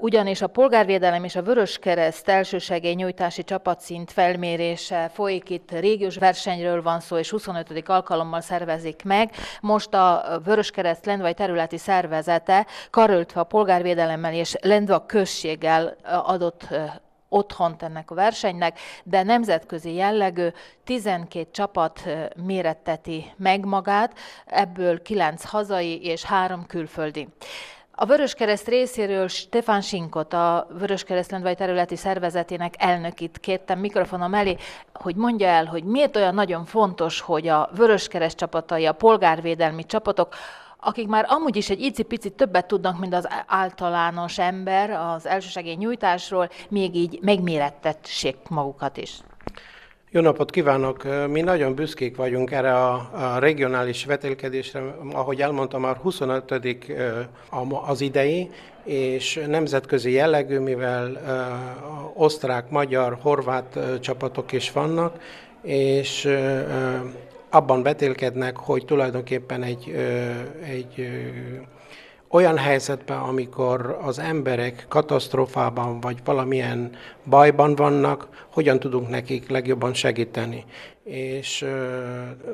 ugyanis a polgárvédelem és a Vöröskereszt nyújtási csapatszint felmérése folyik itt régiós versenyről van szó, és 25. alkalommal szervezik meg. Most a Vöröskereszt Lendvai területi szervezete karöltve a polgárvédelemmel és Lendva községgel adott otthont ennek a versenynek, de nemzetközi jellegű 12 csapat méretteti meg magát, ebből 9 hazai és 3 külföldi. A Vöröskereszt részéről Stefan Sinkot, a Vöröskereszt Lendvai területi szervezetének elnökit kértem mikrofonom elé, hogy mondja el, hogy miért olyan nagyon fontos, hogy a Vöröskereszt csapatai, a polgárvédelmi csapatok, akik már amúgy is egy icipicit többet tudnak, mint az általános ember az elsősegély nyújtásról, még így megmérettetsék magukat is. Jó napot kívánok! Mi nagyon büszkék vagyunk erre a, a regionális vetélkedésre, ahogy elmondtam, már 25. az idei, és nemzetközi jellegű, mivel osztrák, magyar, horvát csapatok is vannak, és abban betélkednek, hogy tulajdonképpen egy, egy olyan helyzetben, amikor az emberek katasztrófában vagy valamilyen bajban vannak, hogyan tudunk nekik legjobban segíteni. És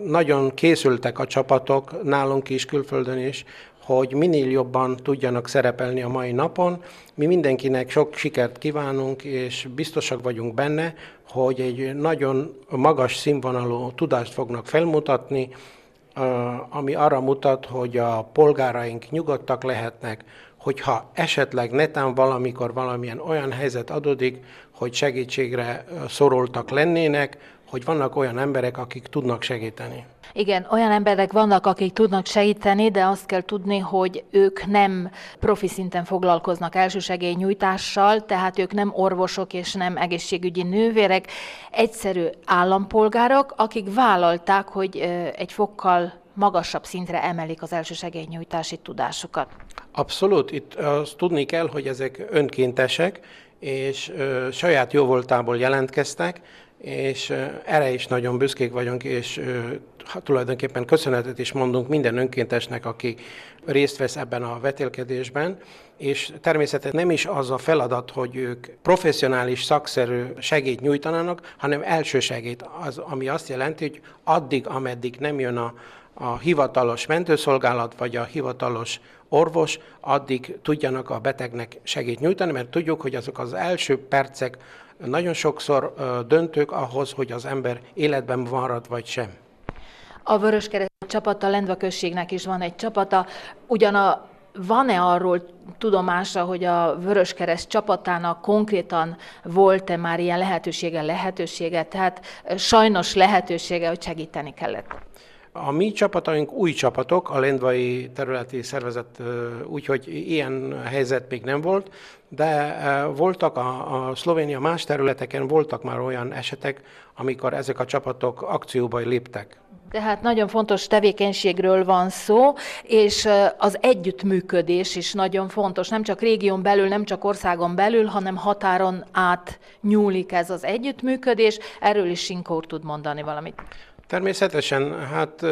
nagyon készültek a csapatok, nálunk is, külföldön is, hogy minél jobban tudjanak szerepelni a mai napon. Mi mindenkinek sok sikert kívánunk, és biztosak vagyunk benne, hogy egy nagyon magas színvonalú tudást fognak felmutatni, ami arra mutat, hogy a polgáraink nyugodtak lehetnek, hogyha esetleg netán valamikor valamilyen olyan helyzet adódik, hogy segítségre szorultak lennének, hogy vannak olyan emberek, akik tudnak segíteni. Igen, olyan emberek vannak, akik tudnak segíteni, de azt kell tudni, hogy ők nem profi szinten foglalkoznak nyújtással, tehát ők nem orvosok és nem egészségügyi nővérek, egyszerű állampolgárok, akik vállalták, hogy egy fokkal magasabb szintre emelik az nyújtási tudásukat. Abszolút, itt azt tudni kell, hogy ezek önkéntesek, és ö, saját jóvoltából jelentkeztek, és erre is nagyon büszkék vagyunk, és tulajdonképpen köszönetet is mondunk minden önkéntesnek, aki részt vesz ebben a vetélkedésben, és természetesen nem is az a feladat, hogy ők professzionális, szakszerű segít nyújtanának, hanem első segít, az, ami azt jelenti, hogy addig, ameddig nem jön a, a hivatalos mentőszolgálat, vagy a hivatalos orvos, addig tudjanak a betegnek segít nyújtani, mert tudjuk, hogy azok az első percek nagyon sokszor döntők ahhoz, hogy az ember életben marad vagy sem. A Vöröskereszt csapata, Lendva községnek is van egy csapata, ugyan a van-e arról tudomása, hogy a Vöröskereszt csapatának konkrétan volt-e már ilyen lehetősége, lehetősége, tehát sajnos lehetősége, hogy segíteni kellett? A mi csapataink új csapatok, a Lendvai területi szervezet, úgyhogy ilyen helyzet még nem volt, de voltak a, a Szlovénia más területeken voltak már olyan esetek, amikor ezek a csapatok akcióba léptek. Tehát nagyon fontos tevékenységről van szó, és az együttműködés is nagyon fontos. Nem csak régión belül, nem csak országon belül, hanem határon át nyúlik ez az együttműködés. Erről is Sinkó tud mondani valamit. Természetesen, hát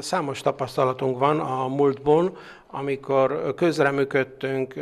számos tapasztalatunk van a múltból, amikor közreműködtünk,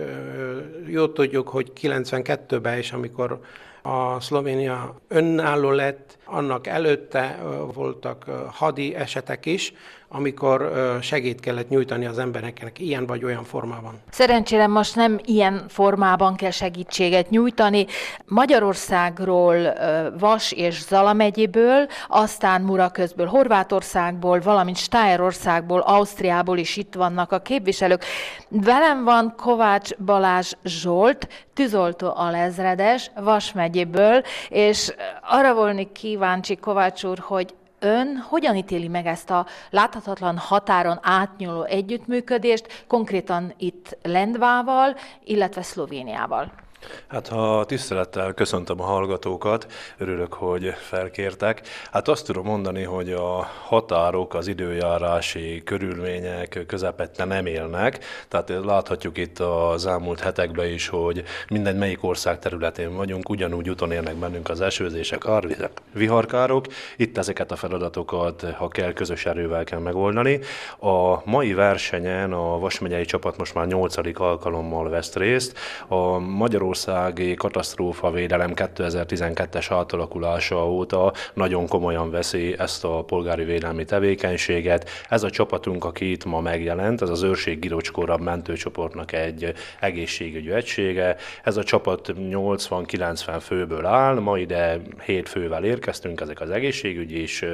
jó tudjuk, hogy 92-ben is, amikor a Szlovénia önálló lett, annak előtte voltak hadi esetek is, amikor segít kellett nyújtani az embereknek ilyen vagy olyan formában. Szerencsére most nem ilyen formában kell segítséget nyújtani. Magyarországról, Vas és Zala megyéből, aztán Muraközből, Horvátországból, valamint Stájerországból, Ausztriából is itt vannak a képviselők. Velem van Kovács Balázs Zsolt, tűzoltó alezredes, Vas megyéből, és arra volni kíváncsi Kovács úr, hogy ön hogyan ítéli meg ezt a láthatatlan határon átnyúló együttműködést, konkrétan itt Lendvával, illetve Szlovéniával? Hát ha tisztelettel köszöntöm a hallgatókat, örülök, hogy felkértek. Hát azt tudom mondani, hogy a határok, az időjárási körülmények közepette nem élnek. Tehát láthatjuk itt az elmúlt hetekben is, hogy minden melyik ország területén vagyunk, ugyanúgy úton érnek bennünk az esőzések, árvizek, viharkárok. Itt ezeket a feladatokat, ha kell, közös erővel kell megoldani. A mai versenyen a Vas megyei csapat most már 8. alkalommal vesz részt. A Magyarország Magyarországi katasztrófavédelem 2012-es átalakulása óta nagyon komolyan veszi ezt a polgári védelmi tevékenységet. Ez a csapatunk, aki itt ma megjelent, ez az őrség Girocskórab mentőcsoportnak egy egészségügyi egysége. Ez a csapat 80-90 főből áll, ma ide 7 fővel érkeztünk, ezek az egészségügyi is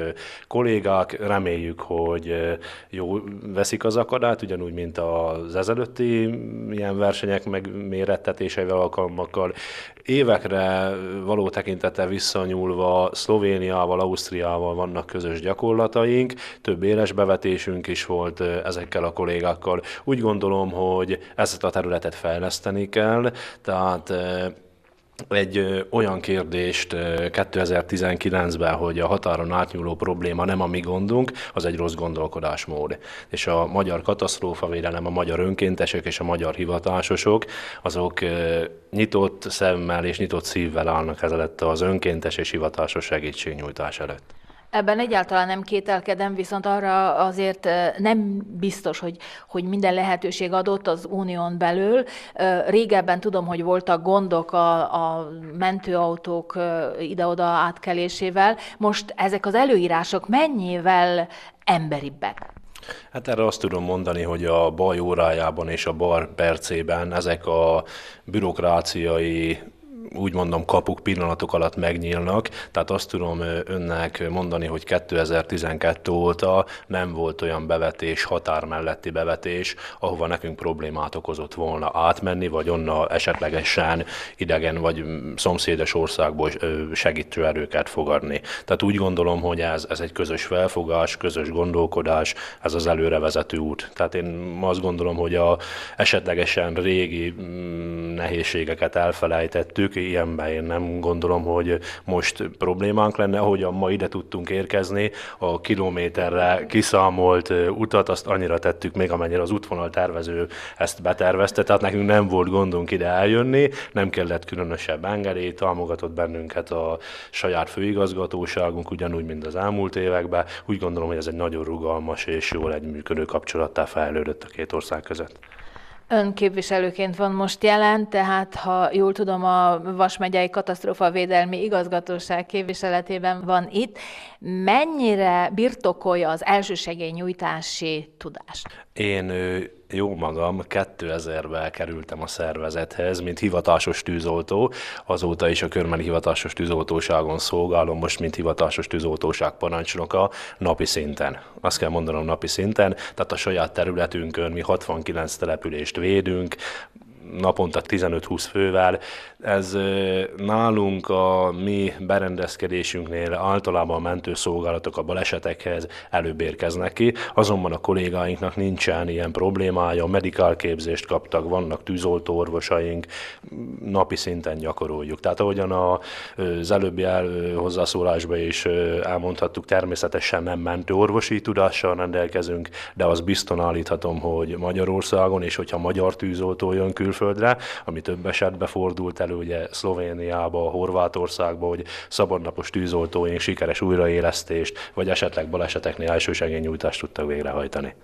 kollégák. Reméljük, hogy jó veszik az akadályt, ugyanúgy, mint az ezelőtti ilyen versenyek megmérettetéseivel alkalmak országokkal. Évekre való tekintete visszanyúlva Szlovéniával, Ausztriával vannak közös gyakorlataink, több éles bevetésünk is volt ezekkel a kollégákkal. Úgy gondolom, hogy ezt a területet fejleszteni kell, tehát egy olyan kérdést 2019-ben, hogy a határon átnyúló probléma nem a mi gondunk, az egy rossz gondolkodásmód. És a magyar katasztrófavédelem, a magyar önkéntesek és a magyar hivatásosok, azok nyitott szemmel és nyitott szívvel állnak ezelőtt az önkéntes és hivatásos segítségnyújtás előtt. Ebben egyáltalán nem kételkedem, viszont arra azért nem biztos, hogy, hogy minden lehetőség adott az unión belül. Régebben tudom, hogy voltak gondok a, a mentőautók ide-oda átkelésével. Most ezek az előírások mennyivel emberibbek? Hát erre azt tudom mondani, hogy a baj órájában és a bar percében ezek a bürokráciai úgy mondom kapuk pillanatok alatt megnyílnak, tehát azt tudom önnek mondani, hogy 2012 óta nem volt olyan bevetés, határ melletti bevetés, ahova nekünk problémát okozott volna átmenni, vagy onna esetlegesen idegen vagy szomszédos országból segítő erőket fogadni. Tehát úgy gondolom, hogy ez, ez egy közös felfogás, közös gondolkodás, ez az előrevezető út. Tehát én azt gondolom, hogy a esetlegesen régi mm, nehézségeket elfelejtettük, ilyenben én nem gondolom, hogy most problémánk lenne, ahogyan ma ide tudtunk érkezni, a kilométerre kiszámolt utat, azt annyira tettük még, amennyire az útvonal tervező ezt betervezte, tehát nekünk nem volt gondunk ide eljönni, nem kellett különösebb engedély, támogatott bennünket a saját főigazgatóságunk, ugyanúgy, mint az elmúlt években. Úgy gondolom, hogy ez egy nagyon rugalmas és jól egyműködő kapcsolattá fejlődött a két ország között. Ön képviselőként van most jelen, tehát ha jól tudom, a Vas megyei katasztrófavédelmi igazgatóság képviseletében van itt. Mennyire birtokolja az elsősegélynyújtási tudást? Én jó magam 2000-ben kerültem a szervezethez, mint hivatásos tűzoltó, azóta is a körmeni hivatásos tűzoltóságon szolgálom, most mint hivatásos tűzoltóság parancsnoka napi szinten. Azt kell mondanom napi szinten, tehát a saját területünkön mi 69 települést védünk, naponta 15-20 fővel. Ez nálunk a mi berendezkedésünknél általában a mentőszolgálatok a balesetekhez előbb érkeznek ki, azonban a kollégáinknak nincsen ilyen problémája, medikál képzést kaptak, vannak tűzoltó orvosaink, napi szinten gyakoroljuk. Tehát ahogyan az előbbi hozzászólásban is elmondhattuk, természetesen nem mentő orvosi tudással rendelkezünk, de az bizton állíthatom, hogy Magyarországon, és hogyha magyar tűzoltó jön külföldön, külföldre, ami több esetben fordult elő, ugye Szlovéniába, Horvátországba, hogy szabadnapos tűzoltóink sikeres újraélesztést, vagy esetleg baleseteknél elsősegélynyújtást tudtak végrehajtani.